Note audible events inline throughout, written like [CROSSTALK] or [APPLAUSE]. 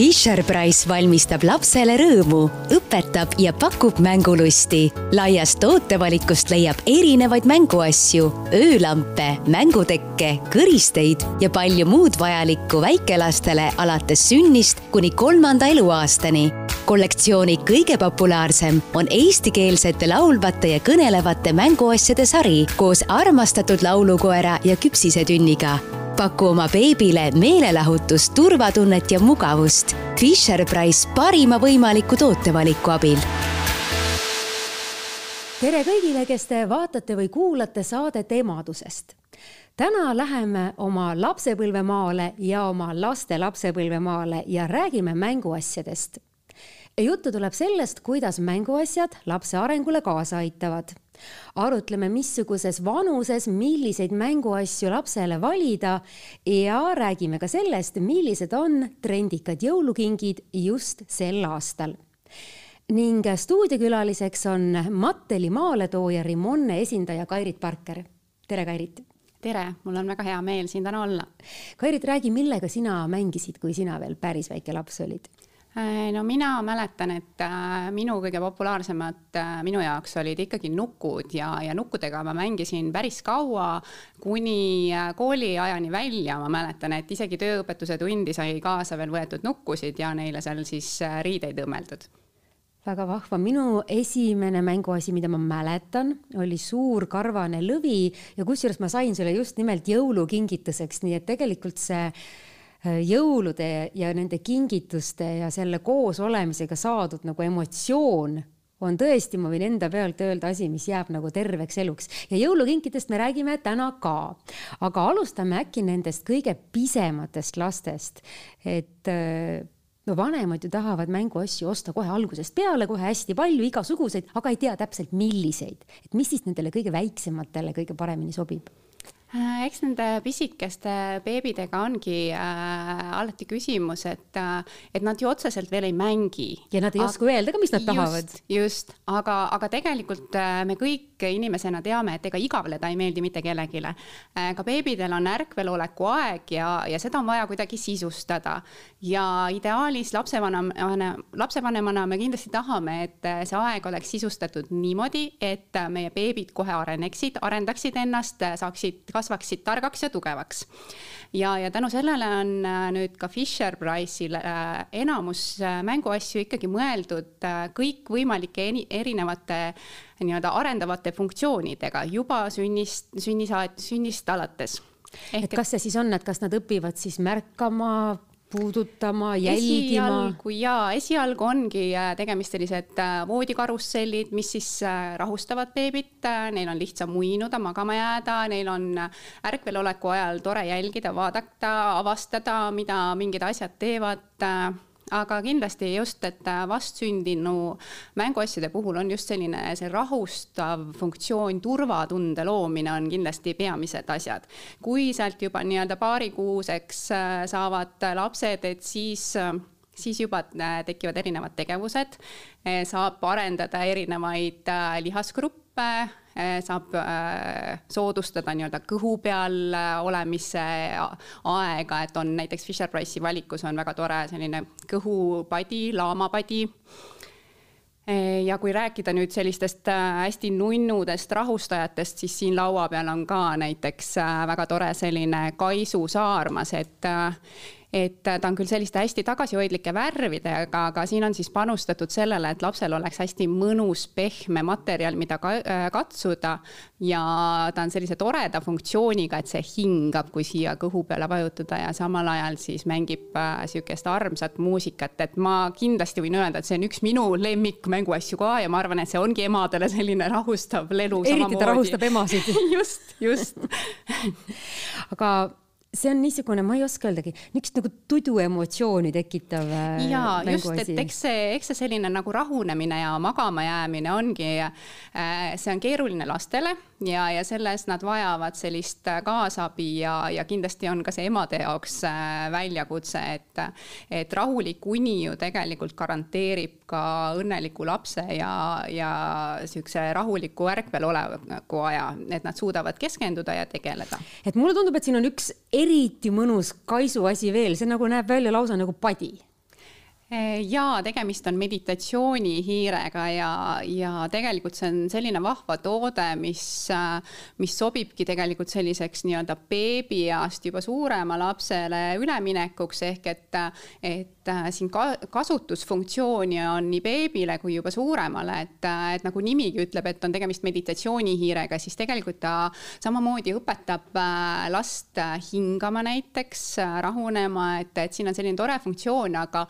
Fisher-Price valmistab lapsele rõõmu, õpetab ja pakub mängulusti. laiast tootevalikust leiab erinevaid mänguasju, öölampe, mängutekke, kõristeid ja palju muud vajalikku väikelastele alates sünnist kuni kolmanda eluaastani kollektsiooni kõige populaarsem on eestikeelsete laulvate ja kõnelevate mänguasjade sari koos armastatud laulukoera ja küpsisetünniga paku oma beebile meelelahutust, turvatunnet ja mugavust Fisher-Price parima võimaliku tootevaliku abil. tere kõigile, kes te vaatate või kuulate saadet emadusest täna läheme oma lapsepõlvemaale ja oma laste lapsepõlvemaale ja räägime mänguasjadest. juttu tuleb sellest, kuidas mänguasjad lapse arengule kaasa aitavad arutleme, missuguses vanuses milliseid mänguasju lapsele valida ja räägime ka sellest, millised on trendikad jõulukingid just sel aastal ning stuudiokülaliseks on Matteli maaletooja Rimonne esindaja Kairit Parker. tere, Kairit! tere, mul on väga hea meel siin täna olla. Kairit, räägi, millega sina mängisid, kui sina veel päris väike laps olid? Äh, no mina mäletan, et äh, minu kõige populaarsemad äh, minu jaoks olid ikkagi nukud ja, ja nukkudega ma mängisin päris kaua, kuni kooliajani välja, ma mäletan, et isegi tööõpetuse tundi sai kaasa veel võetud nukkusid ja neile seal siis riideid õmmeldud. Väga vahva, minu esimene mänguasi, mida ma mäletan, oli suur karvane lõvi ja kusjuures ma sain selle just nimelt jõulukingituseks, nii et tegelikult see jõulude ja nende kingituste ja selle koosolemisega saadud nagu emotsioon on tõesti, ma võin enda pealt öelda asi, mis jääb nagu terveks eluks. Ja jõulukinkidest me räägime täna ka. aga alustame äkki nendest kõige pisematest lastest, et äh, no vanemad ju tahavad mänguasju osta kohe algusest peale, kohe hästi palju, igasuguseid, aga ei tea täpselt, milliseid, et mis siis nendele kõige väiksematele kõige paremini sobib? Äh, eks nende pisikeste beebidega ongi äh, alati küsimus, et äh,, et nad ju otseselt veel ei mängi. ja nad ei oska öelda ka, mis nad tahavad. just, aga, aga tegelikult äh, me kõik inimesena teame, et ega igavleda ei meeldi mitte kellelegi äh,. ka beebidel on ärkveloleku aeg ja, ja seda on vaja kuidagi sisustada. ja ideaalis lapsevanema, lapsevanemana me kindlasti tahame, et äh, see aeg oleks sisustatud niimoodi, et äh, meie beebid kohe areneksid, arendaksid ennast, saaksid kasvaksid targaks ja tugevaks. ja, ja tänu sellele on äh, nüüd ka Fisher-Price'il äh, enamus äh, mänguasju ikkagi mõeldud kõikvõimalike erinevate nii-öelda arendavate funktsioonidega juba sünnist, sünnisaat-, sünnist alates Ehk et kas see siis on, et kas nad õpivad siis märkama, puudutama, jälgima? esialgu jaa, esialgu ongi äh, tegemist sellised äh, voodikarussellid, mis siis äh, rahustavad beebit, neil on lihtsam uinuda, magama jääda, neil on ärkveloleku ajal tore jälgida, vaadata, avastada, mida mingid asjad teevad aga kindlasti just, et vastsündinu mänguasjade puhul on just selline see rahustav funktsioon, turvatunde loomine on kindlasti peamised asjad. kui sealt juba nii-öelda paarikuuseks äh, saavad lapsed, et siis äh, siis juba äh, tekivad erinevad tegevused, saab arendada erinevaid lihasgruppe, saab soodustada nii-öelda kõhu peal olemise aega, et on näiteks Fisher-Price'i valikus on väga tore selline kõhupadi, laamapadi. Ja kui rääkida nüüd sellistest hästi nunnudest rahustajatest, siis siin laua peal on ka näiteks väga tore selline Kaisu saarmas, et et ta on küll selliste hästi tagasihoidlike värvidega, aga siin on siis panustatud sellele, et lapsel oleks hästi mõnus pehme materjal, mida ka, äh, katsuda. ja ta on sellise toreda funktsiooniga, et see hingab, kui siia kõhu peale vajutada. Ja samal ajal siis mängib äh, sihukest armsat muusikat, et ma kindlasti võin öelda, et see on üks minu lemmikmänguasju ka. Ja ma arvan, et see ongi emadele selline rahustav lelu. eriti ta rahustab emasid. [LAUGHS] Just, just. [LAUGHS] [LAUGHS] Aga see on niisugune, ma ei oska öeldagi, niisugust nagu tudu emotsiooni tekitav. Äh, ja just, et eks see, eks see selline nagu rahunemine ja magama jäämine ongi, äh, see on keeruline lastele ja, ja selles nad vajavad sellist kaasabi ja, ja kindlasti on ka see emade jaoks äh, väljakutse, et, et rahulik uni ju tegelikult garanteerib ka õnneliku lapse ja, ja sihukese rahuliku ärkvel oleku aja, et nad suudavad keskenduda ja tegeleda. et mulle tundub, et siin on üks eriti mõnus kaisu asi veel, see nagu näeb välja lausa nagu padi jaa, tegemist on meditatsioonihiirega ja, ja tegelikult see on selline vahva toode, mis, mis sobibki tegelikult selliseks nii-öelda beebieast juba suurema lapsele üleminekuks ehk et, et siin ka, kasutusfunktsiooni on nii beebile kui juba suuremale, et, et nagu nimigi ütleb, et on tegemist meditatsioonihiirega, siis tegelikult ta samamoodi õpetab last hingama näiteks, rahunema, et, et siin on selline tore funktsioon, aga,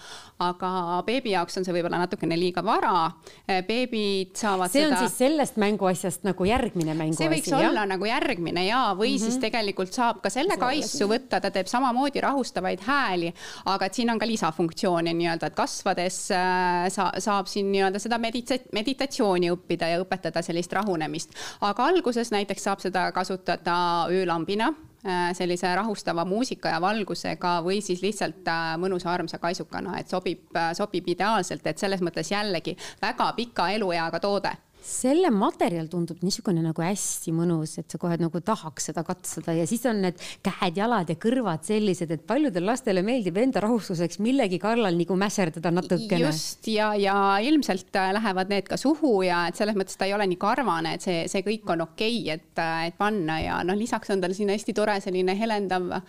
aga beebi jaoks on see võib-olla natukene liiga vara. beebid saavad see seda. on siis sellest mänguasjast nagu järgmine mänguasi? see võiks jah? olla nagu järgmine ja, või mm -hmm. siis mhm. tegelikult saab ka selle kaisu võtta, ta teeb samamoodi rahustavaid hääli, aga et siin on ka lisafunktsioone nii-öelda, et kasvades äh, sa, saab siin nii-öelda seda medita-, meditatsiooni õppida ja õpetada sellist rahunemist. aga alguses näiteks saab seda kasutada öölambina Äh, sellise rahustava muusika ja valgusega või siis lihtsalt äh, mõnusa armsa kaisukana, et sobib, sobib ideaalselt, et selles mõttes jällegi väga pika elueaga toode selle materjal tundub niisugune nagu hästi mõnus, et sa kohe nagu tahaks seda katsuda ja siis on need käed-jalad ja kõrvad sellised, et paljudele lastele meeldib enda rahustuseks millegi kallal nagu mässerdada natukene. just ja, ja ilmselt äh, lähevad need ka suhu ja et selles mõttes ta ei ole nii karvane, et see, see kõik on okei okay,, et, äh, et panna ja noh, lisaks on tal siin hästi tore selline helendav äh,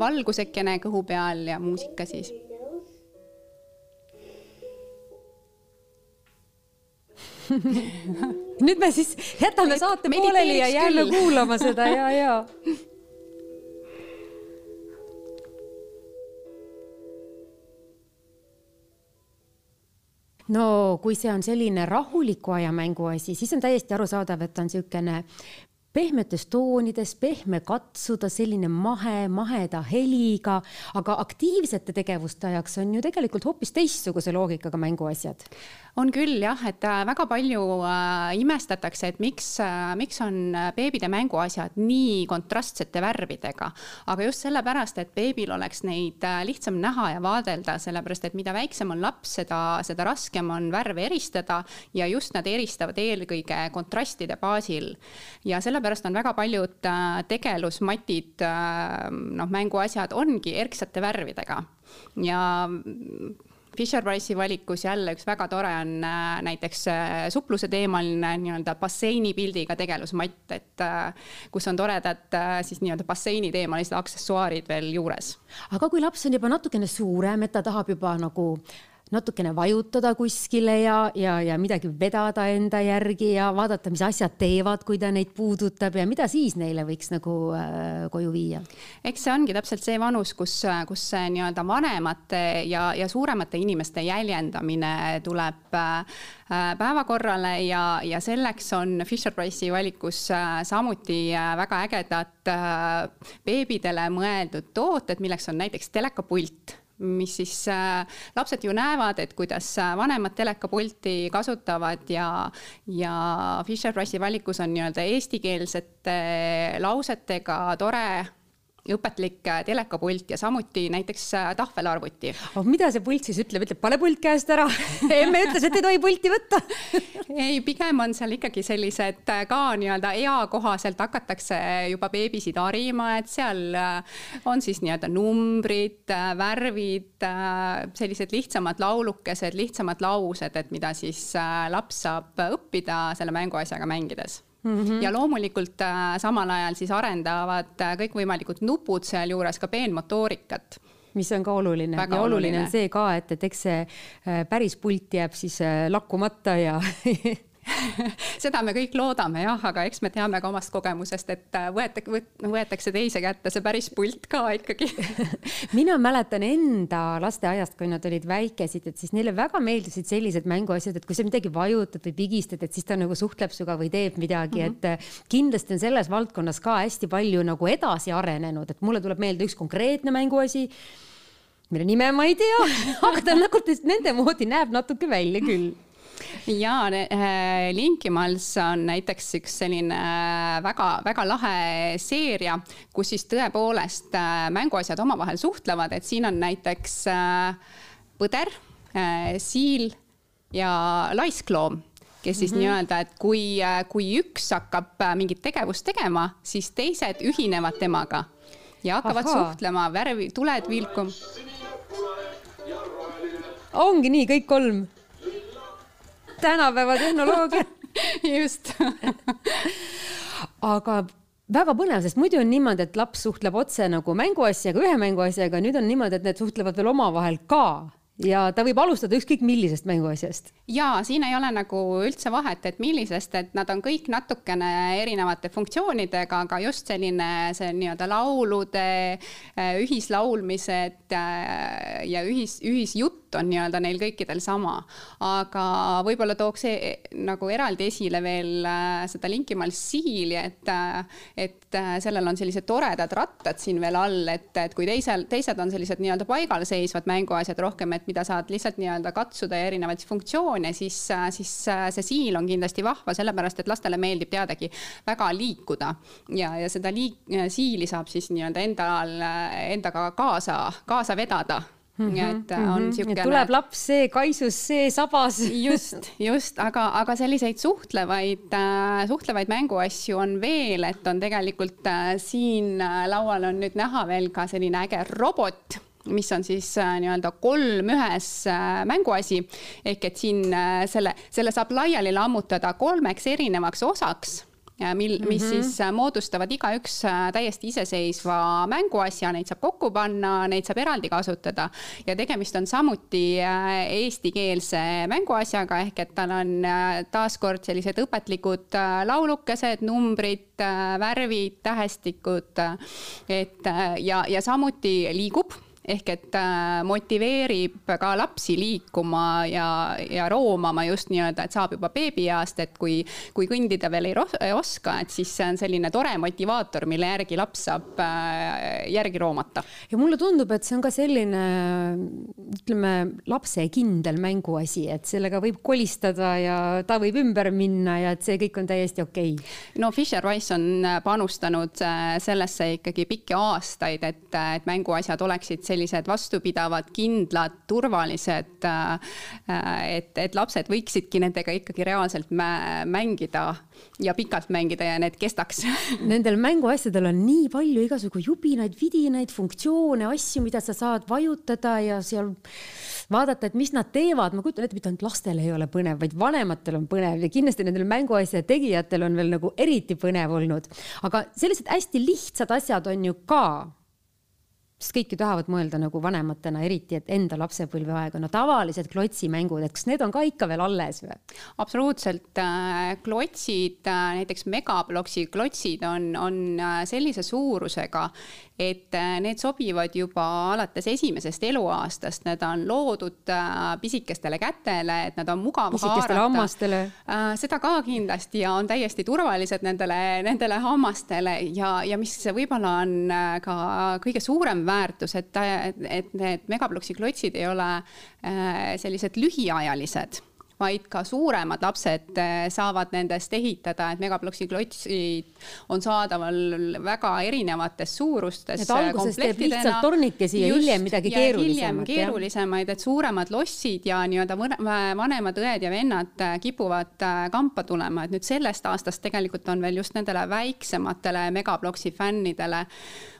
valgusekene kõhu peal ja muusika siis [LAUGHS] nüüd me siis jätame saate pooleli ja jääme kuulama seda ja, ja. no kui see on selline rahuliku aja mänguasi, siis on täiesti arusaadav, et on niisugune pehmetes toonides, pehme katsuda, selline mahe, maheda heliga, aga aktiivsete tegevuste ajaks on ju tegelikult hoopis teistsuguse loogikaga mänguasjad on küll jah, et äh, väga palju äh, imestatakse, et miks äh,, miks on beebide mänguasjad nii kontrastsete värvidega. aga just sellepärast, et beebil oleks neid lihtsam näha ja vaadelda, sellepärast et mida väiksem on laps, seda, seda raskem on värve eristada ja just nad eristavad eelkõige kontrastide baasil. ja sellepärast on väga paljud tegelusmatid noh, mänguasjad ongi erksate värvidega ja Fisher-Price'i valikus jälle üks väga tore on äh, näiteks äh, supluse teemaline nii-öelda basseini pildiga tegelusmatt, et äh, kus on toredad siis nii-öelda basseini teemalised aksessuaarid veel juures. aga kui laps on juba natukene suurem, et ta tahab juba nagu natukene vajutada kuskile ja, ja, ja midagi vedada enda järgi ja vaadata, mis asjad teevad, kui ta neid puudutab ja mida siis neile võiks nagu äh, koju viia? eks see ongi täpselt see vanus, kus, kus nii-öelda vanemate ja, ja suuremate inimeste jäljendamine tuleb äh, päevakorrale ja, ja selleks on Fisher-Price'i valikus äh, samuti äh, väga ägedad äh, beebidele mõeldud tooted, milleks on näiteks telekapult mis siis äh, lapsed ju näevad, et kuidas äh, vanemad telekapulti kasutavad ja, ja Fisher-Price'i valikus on nii-öelda eestikeelsete lausetega tore õpetlik äh, telekapult ja samuti näiteks äh, tahvelarvuti. Oh,. mida see pult siis ütleb, ütleb pane pult käest ära. [LAUGHS] Emme ütles, et ei tohi pulti võtta. Ei, pigem on seal ikkagi sellised äh, ka nii-öelda eakohaselt hakatakse juba beebisid harima, et seal on siis nii-öelda numbrid, värvid, sellised lihtsamad laulukesed, lihtsamad laused, et mida siis laps saab õppida selle mänguasjaga mängides Mm -hmm. ja loomulikult äh, samal ajal siis arendavad äh, kõikvõimalikud nupud sealjuures ka peenmotoorikat. Mis on ka oluline. Väga ja oluline, oluline. on see ka, et, et eks see äh, päris pult jääb siis lakkumata ja [LAUGHS] [LAUGHS] seda me kõik loodame jah, aga eks me teame ka omast kogemusest, et äh, võetakse, võetakse teise kätte see päris pult ka ikkagi [LAUGHS] [LAUGHS] mina mäletan enda lasteaiast, kui nad olid väikesed, et siis neile väga meeldisid sellised mänguasjad, et kui sa midagi vajutad või pigistad, et siis ta nagu suhtleb sinuga või teeb midagi mm, -hmm. et äh, kindlasti on selles valdkonnas ka hästi palju nagu edasi arenenud, et mulle tuleb meelde üks konkreetne mänguasi mille nime ma ei tea aga ta nagu nende moodi näeb natuke välja küll ja äh, Linkimals on näiteks üks selline väga-väga äh, lahe seeria, kus siis tõepoolest äh, mänguasjad omavahel suhtlevad, et siin on näiteks põder, siil ja laiskloom kes siis mm -hmm. nii-öelda, et kui, kui üks hakkab mingit tegevust tegema, siis teised ühinevad temaga ja hakkavad Aha. suhtlema, värvi, tuled vilkuma ongi nii, kõik kolm. Tänapäeva tehnoloogia. [LAUGHS] Just. Aga väga põnev, sest muidu on niimoodi, et laps suhtleb otse nagu mänguasjaga, ühe mänguasjaga, nüüd on niimoodi, et need suhtlevad veel omavahel ka. Ja ta võib alustada ükskõik millisest mänguasjast. ja siin ei ole nagu üldse vahet, et millisest, et nad on kõik natukene erinevate funktsioonidega, aga just selline see nii-öelda laulude, äh, ühislaulmised äh, ja ühis, ühisjutt on nii-öelda neil kõikidel sama. aga võib-olla tooks e nagu eraldi esile veel äh, seda Linkimal siili, et, et sellel on sellised toredad rattad siin veel all, et, et kui teisel, teised on sellised nii-öelda paigalseisvad mänguasjad rohkem, et mida saad lihtsalt nii-öelda katsuda ja erinevaid funktsioone, siis, siis see siil on kindlasti vahva, sellepärast et lastele meeldib teadagi väga liikuda. ja, ja seda liik-, siili saab siis nii-öelda endal, endaga kaasa, kaasa vedada Mm -hmm, et on mm -hmm. niisugune. tuleb laps, see kaisus, see sabas. just, just, aga, aga selliseid suhtlevaid äh,, suhtlevaid mänguasju on veel, et on tegelikult äh, siin laual on nüüd näha veel ka selline äge robot mis on siis äh, nii-öelda kolm ühes äh, mänguasi ehk et siin äh, selle, selle saab laiali lammutada kolmeks erinevaks osaks mil, mis mm -hmm. siis moodustavad igaüks täiesti iseseisva mänguasja, neid saab kokku panna, neid saab eraldi kasutada ja tegemist on samuti eestikeelse mänguasjaga ehk et tal on taaskord sellised õpetlikud laulukesed, numbrid, värvid, tähestikud. et ja, ja samuti liigub ehk et äh, motiveerib ka lapsi liikuma ja, ja roomama just nii-öelda, et saab juba beebieast, et kui, kui kõndida veel ei, ei oska, et siis see on selline tore motivaator, mille järgi laps saab äh, järgi roomata. ja mulle tundub, et see on ka selline, ütleme, lapsekindel mänguasi, et sellega võib kolistada ja ta võib ümber minna ja et see kõik on täiesti okei okay.. no Fisher-Price on panustanud äh, sellesse ikkagi pikki aastaid, et, et mänguasjad oleksid sellised vastupidavad, kindlad, turvalised. Äh, et, et lapsed võiksidki nendega ikkagi reaalselt mängida ja pikalt mängida ja need kestaks. [LAUGHS] Nendel mänguasjadel on nii palju igasugu jubinaid, vidinaid, funktsioone, asju, mida sa saad vajutada ja seal vaadata, et mis nad teevad, ma kujutan ette, mitte ainult lastel ei ole põnev, vaid vanematel on põnev ja kindlasti nendel mänguasja tegijatel on veel nagu eriti põnev olnud. aga sellised hästi lihtsad asjad on ju ka sest kõik ju tahavad mõelda nagu vanematena, eriti et enda lapsepõlveaega, no tavalised klotsimängud, et kas need on ka ikka veel alles või? absoluutselt, äh, klotsid, äh, näiteks megabloksi klotsid on, on äh, sellise suurusega, et need sobivad juba alates esimesest eluaastast, need on loodud pisikestele kätele, et nad on mugav pisikestele haarata. hammastele. seda ka kindlasti ja on täiesti turvalised nendele, nendele hammastele ja, ja mis võib-olla on ka kõige suurem väärtus, et, et need megabloksi klotsid ei ole äh, sellised lühiajalised vaid ka suuremad lapsed äh, saavad nendest ehitada, et megabloksi klotsid on saadaval väga erinevates suurustes. et alguses teeb lihtsalt tornikesi ja hiljem midagi keerulisemat. keerulisemaid, et suuremad lossid ja nii-öelda vanemad õed ja vennad äh, kipuvad kampa tulema, et nüüd sellest aastast tegelikult on veel just nendele väiksematele megabloksi fännidele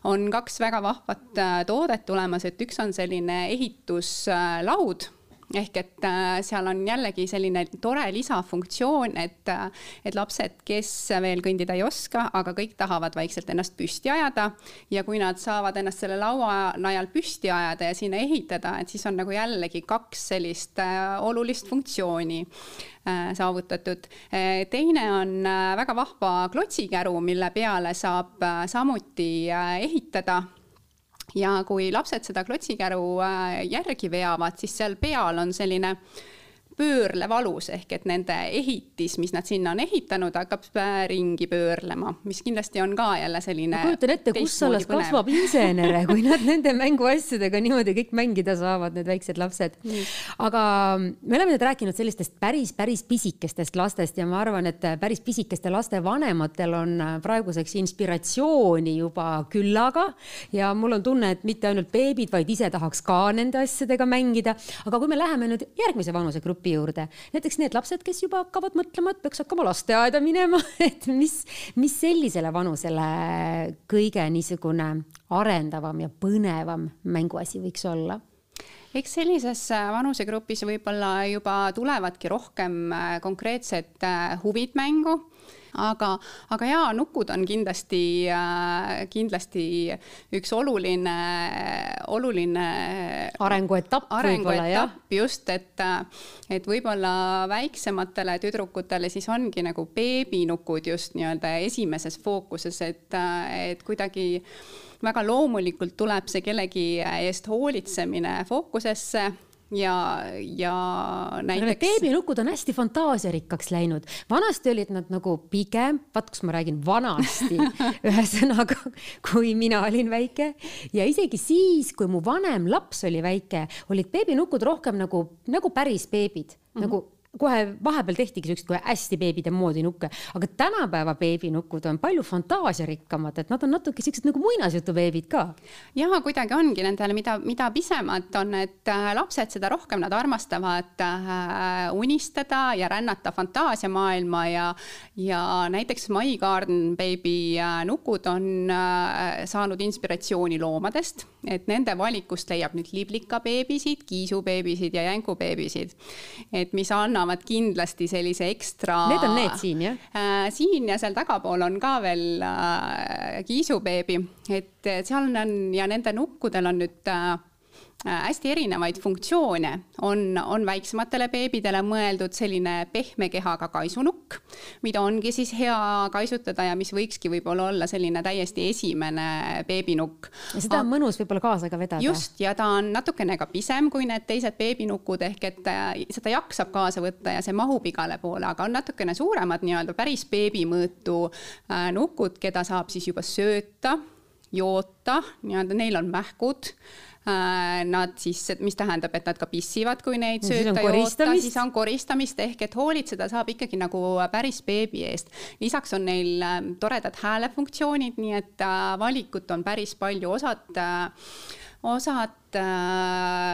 on kaks väga vahvat toodet tulemas, et üks on selline ehituslaud ehk et äh, seal on jällegi selline tore lisafunktsioon, et, äh, et lapsed, kes veel kõndida ei oska, aga kõik tahavad vaikselt ennast püsti ajada ja kui nad saavad ennast selle laua najal püsti ajada ja sinna ehitada, et siis on nagu jällegi kaks sellist olulist funktsiooni saavutatud. teine on väga vahva klotsikäru, mille peale saab samuti ehitada ja kui lapsed seda klotsikäru äh, järgi veavad, siis seal peal on selline pöörlev alus ehk et nende ehitis, mis nad sinna on ehitanud, hakkab ringi pöörlema, mis kindlasti on ka jälle selline. ma kujutan ette, kus alles kasvab insenere, kui nad nende mänguasjadega niimoodi kõik mängida saavad, need väiksed lapsed. aga me oleme nüüd rääkinud sellistest päris, päris pisikestest lastest ja ma arvan, et päris pisikeste laste vanematel on praeguseks inspiratsiooni juba küllaga ja mul on tunne, et mitte ainult beebid, vaid ise tahaks ka nende asjadega mängida. aga kui me läheme nüüd järgmise vanusegrupi grupi juurde. näiteks need lapsed, kes juba hakkavad mõtlema, et peaks hakkama lasteaeda minema, [LAUGHS] et mis, mis sellisele vanusele kõige niisugune arendavam ja põnevam mänguasi võiks olla eks sellises vanusegrupis võib-olla juba tulevadki rohkem konkreetsed huvid mängu aga, aga jaa, nukud on kindlasti, äh, kindlasti üks oluline, oluline arenguetapp võib-olla jah. just, et, et võib-olla väiksematele tüdrukutele siis ongi nagu beebinukud just nii-öelda esimeses fookuses, et, et kuidagi väga loomulikult tuleb see kellegi eest hoolitsemine fookusesse ja, ja näiteks. beebinukud on hästi fantaasiarikkaks läinud, vanasti olid nad nagu pigem, vaat kus ma räägin vanasti [LAUGHS] ühesõnaga, kui mina olin väike ja isegi siis, kui mu vanem laps oli väike, olid beebinukud rohkem nagu, nagu päris beebid mm, -hmm. nagu kohe vahepeal tehtigi siukseid kohe hästi beebide moodi nukke, aga tänapäeva beebinukud on palju fantaasiarikkamad, et nad on natuke siuksed nagu muinasjutubeebid ka. ja kuidagi ongi nendele, mida, mida pisemad on need äh, lapsed, seda rohkem nad armastavad äh, unistada ja rännata fantaasiamaailma ja, ja näiteks My Garden Baby äh, nukud on saanud inspiratsiooni loomadest, et nende valikust leiab nüüd liblikabeebisid, kiisubeebisid ja jänkubeebisid, et mis annab annavad kindlasti sellise ekstra. Need on need siin jah äh,? siin ja seal tagapool on ka veel äh, kiisubeebi, et seal on ja nende nukkudel on nüüd äh, hästi erinevaid funktsioone, on, on väiksematele beebidele mõeldud selline pehme kehaga kaisunukk, mida ongi siis hea kaisutada ja mis võikski võib-olla olla selline täiesti esimene beebinukk. ja seda on mõnus võib-olla kaasa ka vedada. just, ja ta on natukene ka pisem kui need teised beebinukud ehk et äh, seda jaksab kaasa võtta ja see mahub igale poole, aga on natukene suuremad nii-öelda päris beebimõõtu äh, nukud, keda saab siis juba sööta, joota, nii-öelda neil on mähkud Äh, nad siis, mis tähendab, et nad ka pissivad, kui neid sööta joota, siis on koristamist. Ehk et hoolitseda saab ikkagi nagu päris beebi eest. lisaks on neil ähm, toredad häälefunktsioonid, nii et äh, valikut on päris palju, osad äh, osad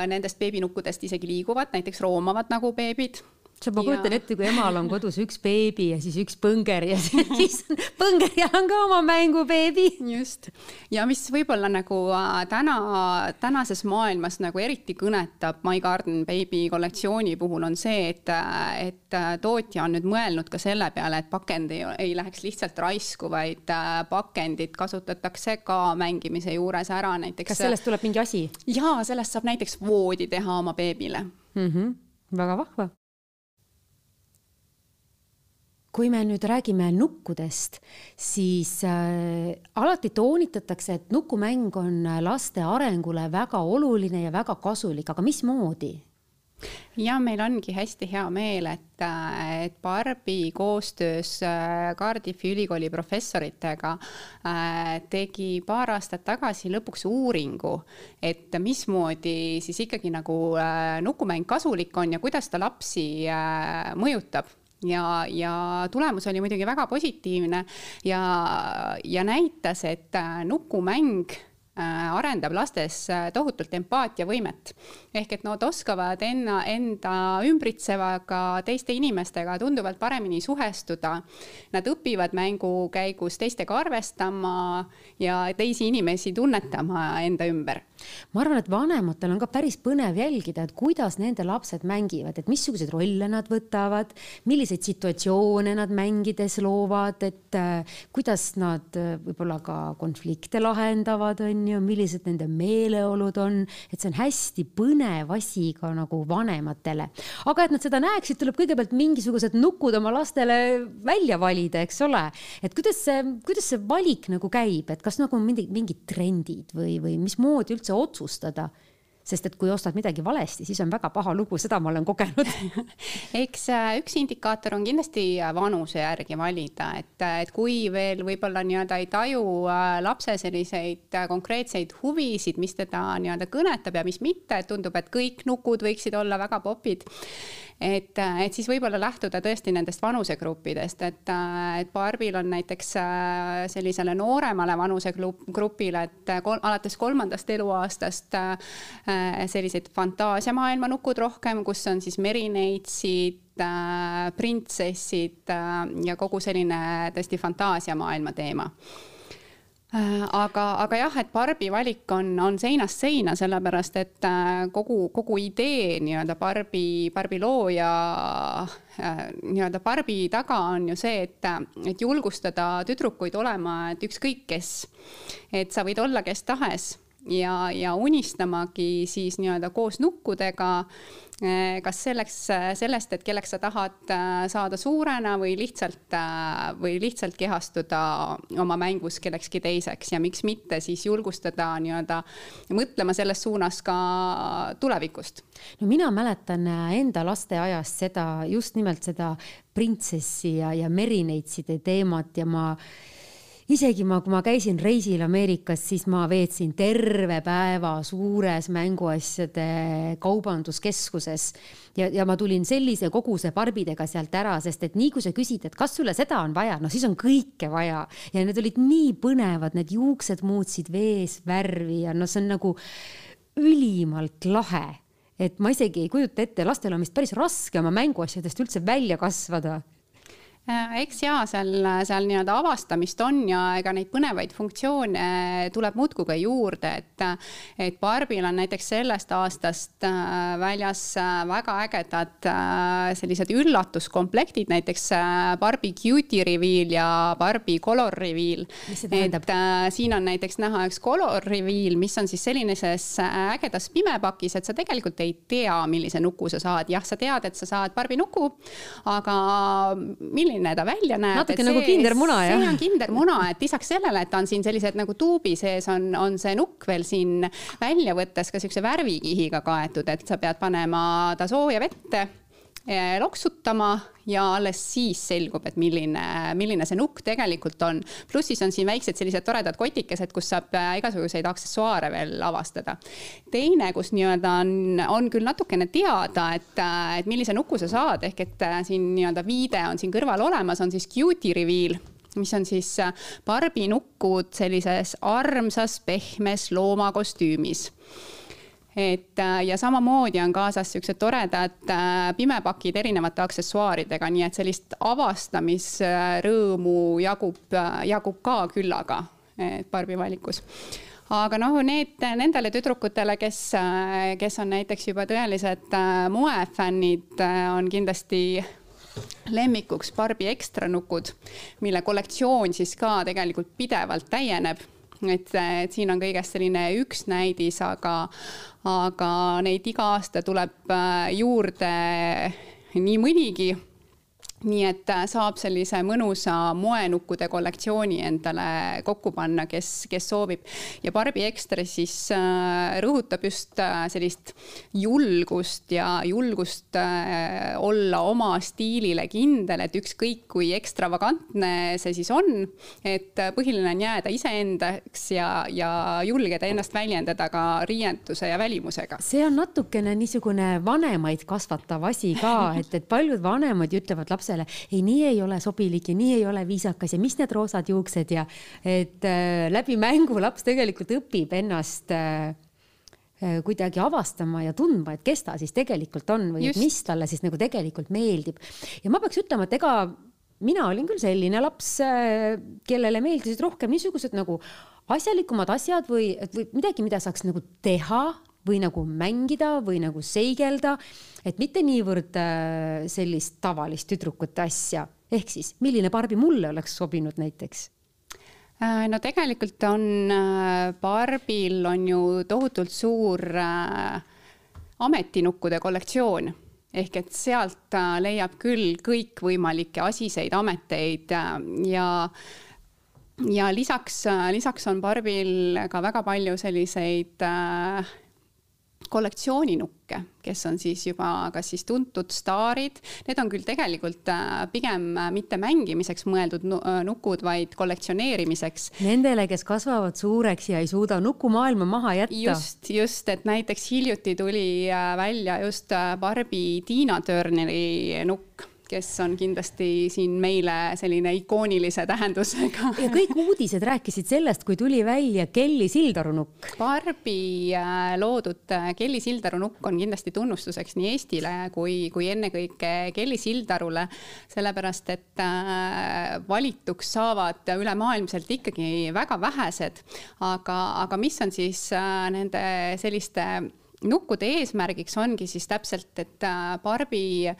nendest beebinukkudest isegi liiguvad, näiteks roomavad nagu beebid sa, ma kujutan ette, kui emal on kodus üks beebi ja siis üks põnger ja [LAUGHS] siis põngerjal on ka oma mängubeebi. just ja mis võib-olla nagu äh, täna, tänases maailmas nagu eriti kõnetab My Garden Baby kollektsiooni puhul on see, et, äh, et äh, tootja on nüüd mõelnud ka selle peale, et pakend ei, ei läheks lihtsalt raisku, vaid pakendit kasutatakse ka mängimise juures ära näiteks. kas sellest tuleb mingi asi? jaa, sellest saab näiteks voodi teha oma beebile mm. -hmm. väga vahva kui me nüüd räägime nukkudest, siis äh, alati toonitatakse, et nukumäng on laste arengule väga oluline ja väga kasulik, aga mismoodi? ja meil ongi hästi hea meel, et, et Barbi koostöös äh, Cardiffi ülikooli professoritega äh, tegi paar aastat tagasi lõpuks uuringu, et mismoodi siis ikkagi nagu äh, nukumäng kasulik on ja kuidas ta lapsi mõjutab ja, ja tulemus oli muidugi väga positiivne ja, ja näitas, et äh, nukumäng arendab lastes äh, tohutult empaatiavõimet. ehk et nad oskavad enna, enda ümbritsevaga, teiste inimestega tunduvalt paremini suhestuda. Nad õpivad mängu käigus teistega arvestama ja teisi inimesi tunnetama enda ümber ma arvan, et vanematel on ka päris põnev jälgida, et kuidas nende lapsed mängivad, et missuguseid rolle nad võtavad, milliseid situatsioone nad mängides loovad, et äh, kuidas nad äh, võib-olla ka konflikte lahendavad, on ju, millised nende meeleolud on, et see on hästi põnev asi ka nagu vanematele. aga et nad seda näeksid, tuleb kõigepealt mingisugused nukud oma lastele välja valida, eks ole. et kuidas see, kuidas see valik nagu käib, et kas nagu mingi, mingid trendid või, või mismoodi üldse otsustada sest et kui ostad midagi valesti, siis on väga paha lugu, seda ma olen kogenud. [LAUGHS] Eks äh, üks indikaator on kindlasti äh, vanuse järgi valida, et, äh, et kui veel võib-olla nii-öelda ei taju lapse selliseid konkreetseid huvisid, mis teda nii-öelda kõnetab ja mis mitte, tundub, et kõik nukud võiksid olla väga popid et, et siis võib-olla lähtuda tõesti nendest vanusegruppidest, et, et Barbil on näiteks äh, sellisele nooremale vanusegrupile, et kol, alates kolmandast eluaastast äh, sellised fantaasiamaailma nukud rohkem, kus on siis merineitsid, äh, printsessid ja kogu selline tõesti fantaasiamaailma teema. Äh, aga, aga jah, et Barbi valik on, on seinast seina, sellepärast et äh, kogu, kogu idee nii-öelda Barbi, Barbi looja äh, nii-öelda Barbi taga on ju see, et, et julgustada tüdrukuid olema, et ükskõik kes, et sa võid olla kes tahes ja, ja unistamagi siis nii-öelda koos nukkudega kas selleks, sellest, et kelleks sa tahad eh, saada suurena või lihtsalt, eh, või lihtsalt kehastuda oma mängus kellekski teiseks ja miks mitte siis julgustada nii-öelda mõtlema selles suunas ka tulevikust. no mina mäletan enda lasteajast seda, just nimelt seda printsessi ja, ja merineitside teemat ja ma isegi ma, kui ma käisin reisil Ameerikas, siis ma veetsin terve päeva suures mänguasjade kaubanduskeskuses. Ja, ja ma tulin sellise koguse barbidega sealt ära, sest et nii kui sa küsid, et kas sulle seda on vaja, no siis on kõike vaja. Ja need olid nii põnevad, need juuksed muutsid vees värvi ja no see on nagu ülimalt lahe. Et ma isegi ei kujuta ette, lastel on vist päris raske oma mänguasjadest üldse välja kasvada eks jaa, seal, seal nii-öelda avastamist on ja ega neid põnevaid funktsioone tuleb muudkui ka juurde, et, et Barbil on näiteks sellest aastast äh, väljas äh, väga ägedad sellised üllatuskomplektid, näiteks Barbi Cutie Reveal ja Barbi Color Reveal. et siin on näiteks näha üks Color Reveal, mis on siis sellises ägedas pimepakis, et sa tegelikult ei tea, millise nuku sa saad, jah, sa tead, et sa saad Barbi nuku, aga milline milline ta välja näeb. natuke nagu kindermuna, jah? see on kindermuna, et lisaks sellele, et ta on siin sellised nagu tuubi sees on, on see nukk veel siin välja võttes ka siukse värvikihiga kaetud, et sa pead panema ta sooja vette loksutama ja alles siis selgub, et milline, milline see nukk tegelikult on. pluss siis on siin väiksed sellised toredad kotikesed, kus saab äh, igasuguseid aksessuaare veel avastada. teine, kus nii-öelda on, on küll natukene teada, et, äh, et millise nuku sa saad, ehk et siin nii-öelda viide on siin kõrval olemas, on siis cutie reveal mis on siis barbinukud sellises armsas pehmes loomakostüümis et äh, ja samamoodi on kaasas siuksed toredad äh, pimepakid erinevate aksessuaaridega, nii et sellist avastamisrõõmu jagub, äh, jagub ka küllaga Barbi valikus aga noh, need, nendele tüdrukutele, kes, kes on näiteks juba tõelised moefännid, on kindlasti lemmikuks Barbi ekstranukud, mille kollektsioon siis ka tegelikult pidevalt täieneb et, et siin on kõigest selline üks näidis, aga, aga neid iga aasta tuleb äh, juurde nii mõnigi nii et äh, saab sellise mõnusa moenukkude kollektsiooni endale kokku panna, kes, kes soovib. ja Barbi Ekstra siis äh, rõhutab just äh, sellist julgust ja julgust olla oma stiilile kindel, et ükskõik kui ekstravagantne see siis on, et põhiline on jääda iseendaks ja, ja julgeda ennast väljendada ka riienduse ja välimusega. see on natukene niisugune vanemaid kasvatav asi ka, et, et paljud vanemad ütlevad lapsele, lapsele, ei, nii ei ole sobilik ja nii ei ole viisakas ja mis need roosad juuksed ja et äh, läbi mängu laps tegelikult õpib ennast äh, äh kuidagi avastama ja tundma, et kes ta siis tegelikult on või Just. mis talle siis nagu tegelikult meeldib. ja ma peaks ütlema, et ega mina olin küll selline laps, äh, kellele meeldisid rohkem niisugused nagu asjalikumad asjad või, või midagi, mida saaks nagu teha või nagu mängida või nagu seigelda, et mitte niivõrd äh, sellist tavalist tüdrukute asja. ehk siis, milline Barbi mulle oleks sobinud näiteks? Äh, no tegelikult on äh, Barbil on ju tohutult suur ametinukkude kollektsioon ehk et sealt leiab küll kõikvõimalikke asiseid ameteid ja ja lisaks, lisaks on Barbil ka väga palju selliseid äh, kollektsiooninukke, kes on siis juba kas siis tuntud staarid, need on küll tegelikult äh, pigem äh, mitte mängimiseks mõeldud äh, nukud, vaid kollektsioneerimiseks. Nendele, kes kasvavad suureks ja ei suuda nukumaailma maha jätta. just, just, et näiteks hiljuti tuli välja just Barbi Tiina Turneri nukk kes on kindlasti siin meile selline ikoonilise tähendusega. ja kõik uudised rääkisid sellest, kui tuli välja Kelly Sildaru nukk. Barbi äh, loodud äh, Kelly Sildaru nukk on kindlasti tunnustuseks nii Eestile kui, kui ennekõike Kelly Sildarule, sellepärast et äh, valituks saavad ülemaailmselt ikkagi väga vähesed. aga, aga mis on siis nende selliste nukkude eesmärgiks ongi siis täpselt, et Barbi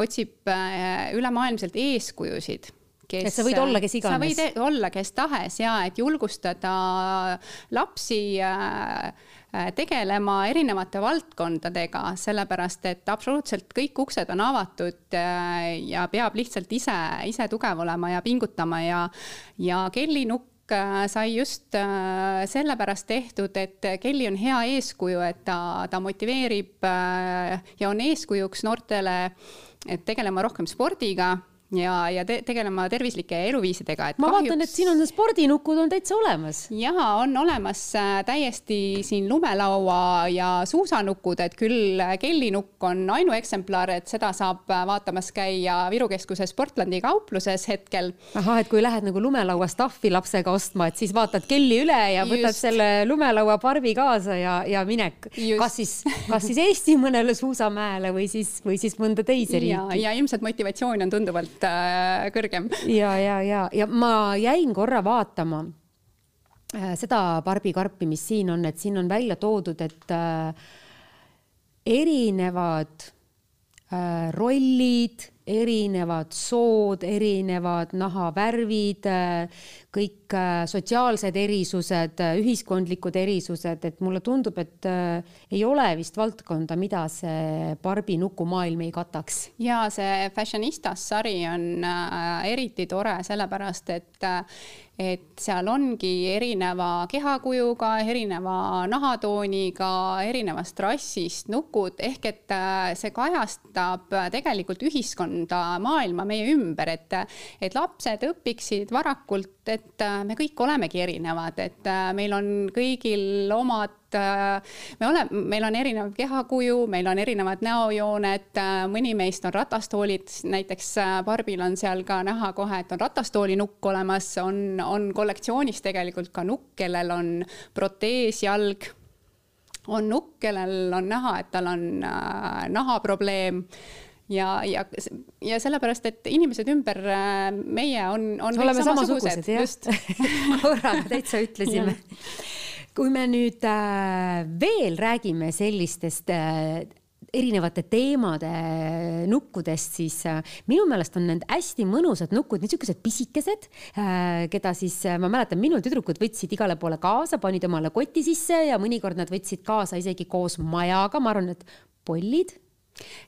otsib äh, ülemaailmselt eeskujusid kes. et sa võid olla kes iganes. sa võid olla kes tahes ja et julgustada lapsi äh, äh, tegelema erinevate valdkondadega, sellepärast et absoluutselt kõik uksed on avatud ja peab lihtsalt ise, ise tugev olema ja pingutama ja, ja Kelly Nukk sai just sellepärast tehtud, et Kelly on hea eeskuju, et ta, ta motiveerib ja on eeskujuks noortele tegelema rohkem spordiga ja, ja te tegelema tervislike eluviisidega. ma kahjuks... vaatan, et siin on spordinukud on täitsa olemas. ja on olemas äh, täiesti siin lumelaua ja suusanukud, et küll kellinukk on ainueksemplar, et seda saab äh, vaatamas käia Viru keskuse Sportlandi kaupluses hetkel. ahah, et kui lähed nagu lumelaua stuff'i lapsega ostma, et siis vaatad kelli üle ja võtad Just. selle lumelaua parvi kaasa ja, ja minek. kas siis, kas siis Eesti mõnele suusamäele või siis, või siis mõnda teise riiki. ja ilmselt motivatsioon on tunduvalt äh, kõrgem. ja, ja, ja, ja ma jäin korra vaatama äh, seda barbikarpi, mis siin on, et siin on välja toodud, et äh, erinevad rollid, erinevad sood, erinevad nahavärvid, äh, kõik äh, sotsiaalsed erisused, äh, ühiskondlikud erisused, et mulle tundub, et ei ole vist valdkonda, mida see Barbi nukumaailm ei kataks. ja see Fashionistas sari on eriti tore, sellepärast et et seal ongi erineva kehakujuga, erineva nahatooniga, erinevast rassist nukud, ehk et see kajastab tegelikult ühiskonda, maailma meie ümber, et, et lapsed õpiksid varakult, et äh, me kõik olemegi erinevad, et äh, meil on kõigil omad äh, me oleme, meil on erinev kehakuju, meil on erinevad näojooned, mõni meist on ratastoolid, näiteks Barbil on seal ka näha kohe, et on ratastooli-nukk olemas, on, on kollektsioonis tegelikult ka nukk, kellel on proteesjalg on nukk, kellel on näha, et tal on nahaprobleem ja, ja, ja sellepärast, et inimesed ümber äh, meie on, on oleme samasugused, just. [LAUGHS] Korraga täitsa ütlesime. Kui me nüüd äh, veel räägime sellistest äh, erinevate teemade nukkudest, siis minu meelest on need hästi mõnusad nukud, niisugused pisikesed keda siis ma mäletan, minu tüdrukud võtsid igale poole kaasa, panid omale koti sisse ja mõnikord nad võtsid kaasa isegi koos majaga, ma arvan, et pollid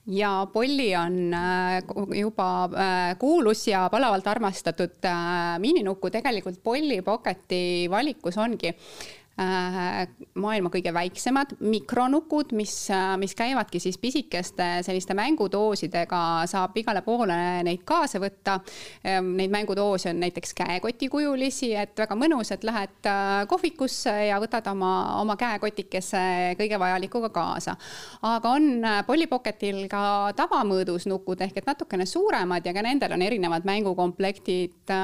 ja Polly on äh, juba äh, kuulus ja palavalt armastatud äh, miininuku, tegelikult Polly Pocketi valikus ongi maailma kõige väiksemad mikronukud, mis, äh, mis käivadki siis pisikeste selliste mängudoosidega, saab igale poole neid kaasa võtta. Ähm, neid mängudoose on näiteks käekotikujulisi, et väga mõnus, et lähed äh, kohvikusse ja võtad oma, oma käekotikese kõige vajalikuga kaasa. aga on Polly Pocketil ka tavamõõdus nukud ehk et natukene suuremad ja ka nendel on erinevad mängukomplektid,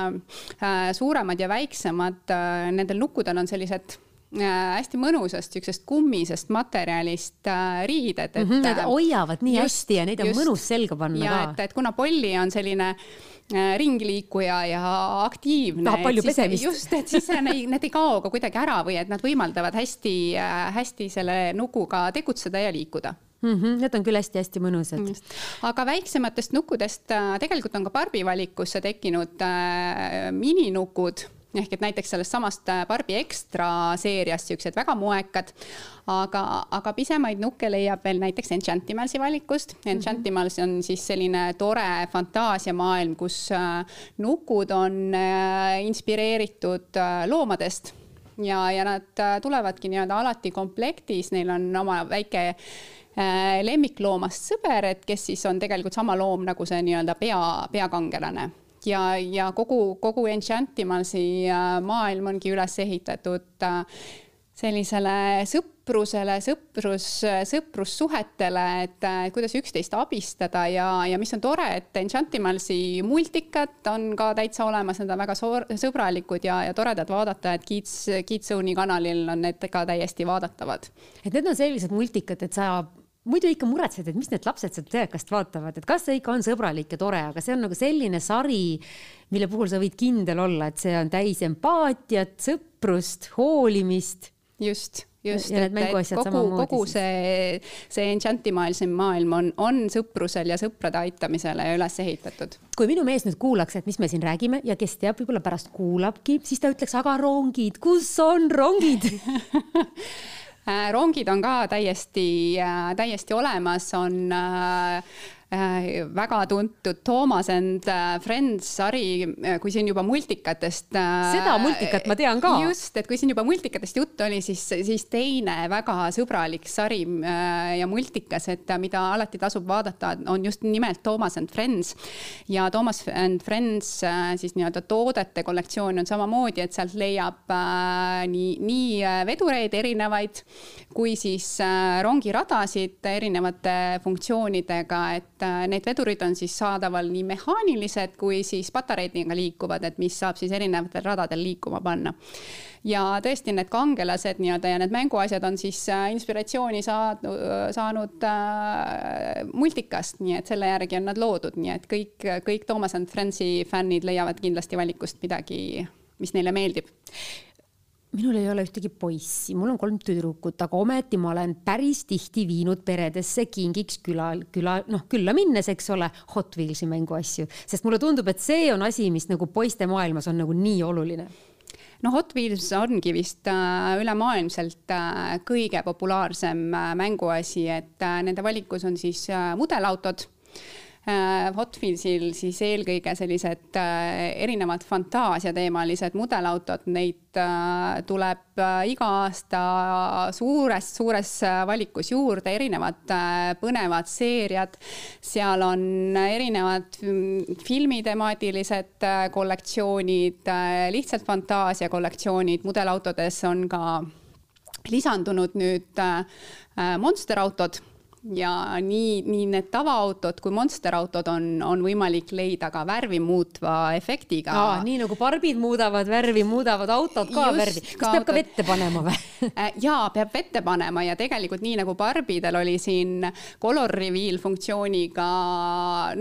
suuremad ja väiksemad. Nendel nukkudel on sellised Äh, hästi mõnusast siuksest kummisest materjalist äh, riided, mm. -hmm, Need hoiavad nii just, hästi ja neid on just, mõnus selga panna ja, ka. et, et kuna Polli on selline äh, ringliikuja ja aktiivne. tahab palju pesemist. just, et siis [LAUGHS] need, need ei kao ka kuidagi ära või et nad võimaldavad hästi äh,, hästi selle nukuga tegutseda ja liikuda mm. -hmm, need on küll hästi-hästi mõnusad. aga väiksematest nukkudest äh, tegelikult on ka Barbi valikusse tekkinud äh, mininukud ehk et näiteks sellest samast äh, Barbi Extra seeriast siuksed väga moekad, aga, aga pisemaid nukke leiab veel näiteks Enchantimalsi valikust. Enchantimals on siis selline tore fantaasiamaailm, kus äh, nukud on äh, inspireeritud loomadest. Ja, ja nad tulevadki nii-öelda alati komplektis, neil on oma väike lemmikloomast sõber, et kes siis on tegelikult sama loom nagu see nii-öelda pea, peakangelane ja, ja kogu, kogu Enchantimalsi äh, maailm ongi üles ehitatud äh, sellisele sõp-, sõprusele, sõprus, sõprussuhetele, et kuidas üksteist abistada ja, ja mis on tore, et Enchantimalsi multikad on ka täitsa olemas, need on väga sõbralikud ja, ja toredad vaadata, et Kids, Kidzone'i kanalil on need ka täiesti vaadatavad. et need on sellised multikad, et sa muidu ikka muretsed, et mis need lapsed sealt telekast vaatavad, et kas see ikka on sõbralik ja tore, aga see on nagu selline sari, mille puhul sa võid kindel olla, et see on täis empaatiat, sõprust, hoolimist. just just, et, et kogu, kogu see, see Enchantimaalse maailm on, on sõprusel ja sõprade aitamisele üles ehitatud. kui minu mees nüüd kuulaks, et mis me siin räägime ja kes teab, võib-olla pärast kuulabki, siis ta ütleks, aga rongid, kus on rongid [LAUGHS] rongid on ka täiesti, äh, täiesti olemas, on äh, Äh, väga tuntud Toomas and äh, Friends sari, äh, kui siin juba multikatest. seda multikat ma tean ka. just, et kui siin juba multikatest juttu oli, siis, siis teine väga sõbralik sari ja multikas, et mida alati tasub vaadata, on just nimelt Toomas and Friends. ja Toomas and Friends siis nii-öelda toodete kollektsioon on samamoodi, et sealt leiab nii, nii vedureid erinevaid kui siis rongiradasid erinevate funktsioonidega, et et äh, need vedurid on siis saadaval nii mehaanilised kui siis patareidega liikuvad, et mis saab siis erinevatel radadel liikuma panna. ja tõesti, need kangelased nii-öelda ja need mänguasjad on siis äh, inspiratsiooni saanud, saanud äh, multikast, nii et selle järgi on nad loodud, nii et kõik, kõik Toomas and Friends'i fännid leiavad kindlasti valikust midagi, mis neile meeldib minul ei ole ühtegi poissi, mul on kolm tüdrukut, aga ometi ma olen päris tihti viinud peredesse kingiks küla, küla, noh, külla minnes, eks ole, Hot Wheelsi mänguasju, sest mulle tundub, et see on asi, mis nagu poiste maailmas on nagu nii oluline. No Hot Wheels ongi vist äh, ülemaailmselt äh, kõige populaarsem äh, mänguasi, et nende valikus on siis mudelautod Äh, Hot Wheelsil siis eelkõige sellised äh, erinevad fantaasiateemalised mudelautod, neid äh, tuleb iga aasta suures, suures valikus juurde, erinevad põnevad seeriad. seal on erinevad mm, filmitemaatilised kollektsioonid, lihtsalt fantaasiakollektsioonid, mudelautodes on ka lisandunud nüüd monsterautod ja nii, nii need tavaautod kui Monster autod on, on võimalik leida ka värvi muutva efektiga. nii nagu barbid muudavad värvi, muudavad autod ka Just, värvi. kas ka peab ka vette panema või [LAUGHS] äh, jaa, peab vette panema ja tegelikult nii nagu barbidel oli siin color reveal funktsiooniga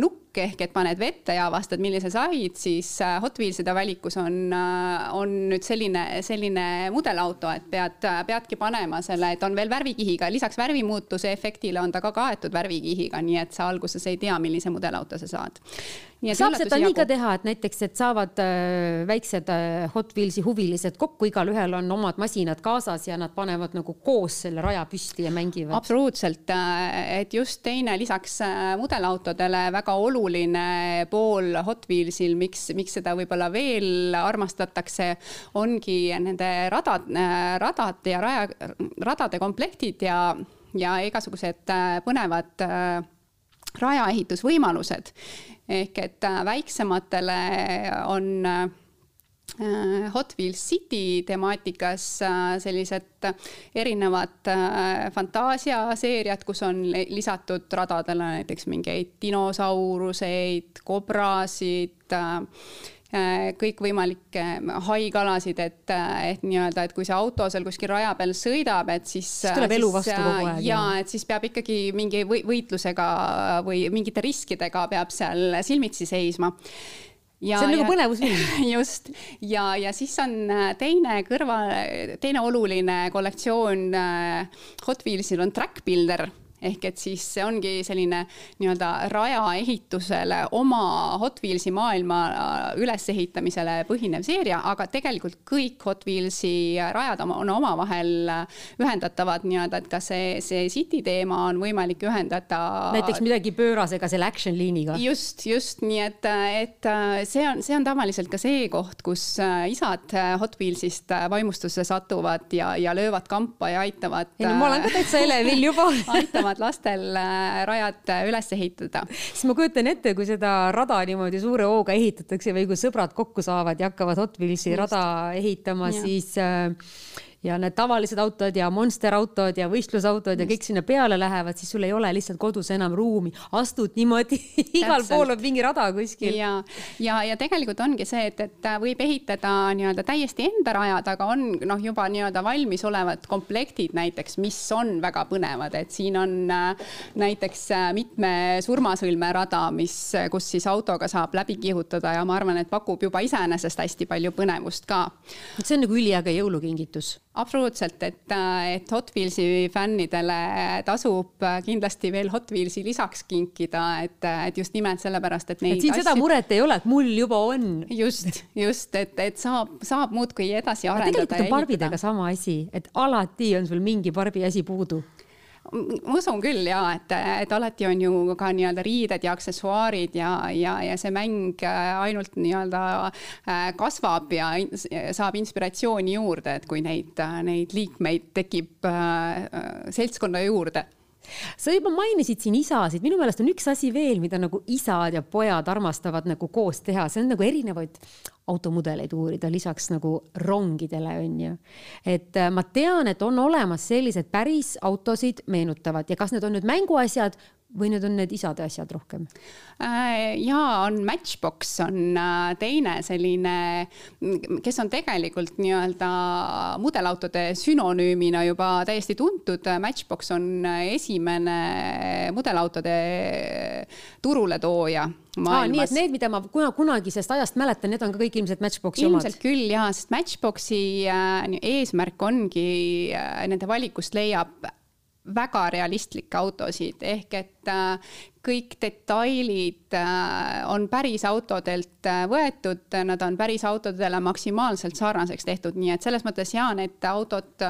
nukk, ehk et paned vette ja avastad, millise said, siis äh, Hot Wheelside valikus on, äh, on nüüd selline, selline mudelauto, et pead, peadki panema selle, et on veel värvikihiga, lisaks värvimuutuse efektile on ta ka kaetud värvikihiga, nii et sa alguses ei tea, millise mudelauto sa saad saab seda nii ka teha, et näiteks, et saavad äh, väiksed äh, Hot Wheelsi huvilised kokku, igalühel on omad masinad kaasas ja nad panevad nagu koos selle raja püsti ja mängivad. absoluutselt, äh, et just teine lisaks mudelautodele väga oluline pool Hot Wheelsil, miks, miks seda võib-olla veel armastatakse, ongi nende radad, radad ja raja, radade komplektid ja, ja igasugused põnevad rajaehitusvõimalused ehk et äh, väiksematele on äh, Hot Wheels City temaatikas äh, sellised erinevad fantaasiaseeriad, kus on lisatud radadele näiteks mingeid dinosauruseid, kobrasid Äh, kõikvõimalikke haigalasid, et, äh, et nii-öelda, et kui see auto seal kuskil raja peal sõidab, et siis. siis tuleb elu vastu kogu aeg. ja et siis peab ikkagi mingi võitlusega või mingite riskidega peab seal silmitsi seisma Ja, see on nagu põnevusfilm. [LAUGHS] just ja, ja siis on äh, teine kõrval, teine oluline kollektsioon Hot Wheelsil on Track Builder ehk et siis see ongi selline nii-öelda rajaehitusele oma Hot Wheelsi maailma äh, ülesehitamisele põhinev seeria, aga tegelikult kõik Hot Wheelsi rajad on omavahel äh, ühendatavad nii-öelda, et ka see, see City teema on võimalik ühendada. näiteks midagi pöörasega selle action liiniga. just, just nii et, et äh, see on, see on tavaliselt ka see koht, kus isad Hot Wheelsist vaimustusse satuvad ja, ja löövad kampa ja aitavad. ei no ma olen ka täitsa elevil juba [LAUGHS] aitavad saavad lastel äh, rajad äh, üles ehitada. siis ma kujutan ette, kui seda rada niimoodi suure hooga ehitatakse või kui sõbrad kokku saavad ja hakkavad Hot Wheelsi rada ehitama, siis äh, ja need tavalised autod ja monster autod ja võistlusautod ja kõik sinna peale lähevad, siis sul ei ole lihtsalt kodus enam ruumi, astud niimoodi [LAUGHS] igal pool on mingi rada kuskil. ja, ja, ja tegelikult ongi see, et, et võib ehitada nii-öelda täiesti enda rajad, aga on noh, juba nii-öelda valmisolevad komplektid näiteks, mis on väga põnevad, et siin on äh, näiteks äh, mitme surmasõlme rada, mis, kus siis autoga saab läbi kihutada ja ma arvan, et pakub juba iseenesest hästi palju põnevust ka. see on nagu üliäge jõulukingitus absoluutselt, et, et Hot Wheelsi fännidele tasub kindlasti veel Hot Wheelsi lisaks kinkida, et, et just nimelt sellepärast, et neid et siin asju... seda muret ei ole, et mul juba on. just, just, et, et saab, saab muudkui edasi arendada. tegelikult on barbidega sama asi, et alati on sul mingi barbi asi puudu ma usun küll ja et, et alati on ju ka nii-öelda riided ja aksessuaarid ja, ja, ja see mäng äh, ainult nii-öelda äh, kasvab ja saab inspiratsiooni juurde, et kui neid, neid liikmeid tekib äh, seltskonna juurde. Sa juba mainisid siin isasid, minu meelest on üks asi veel, mida nagu isad ja pojad armastavad nagu koos teha, see on nagu erinevaid automudeleid uurida, lisaks nagu rongidele, on ju. et äh, ma tean, et on olemas sellised päris autosid meenutavad ja kas need on nüüd mänguasjad või need on need isade asjad rohkem? Äh, ja on Matchbox on äh, teine selline, kes on tegelikult nii-öelda mudelautode sünonüümina juba täiesti tuntud. Matchbox on esimene mudelautode turuletooja maailmas. nii et need, mida ma kuna kunagisest ajast mäletan, need on ka kõik ilmselt Matchboxi omad? ilmselt küll ja, sest Matchboxi äh, eesmärk ongi äh, nende valikust leiab väga realistlikke autosid ehk et äh, kõik detailid äh, on päris autodelt äh, võetud, nad on päris autodele maksimaalselt sarnaseks tehtud, nii et selles mõttes ja need autod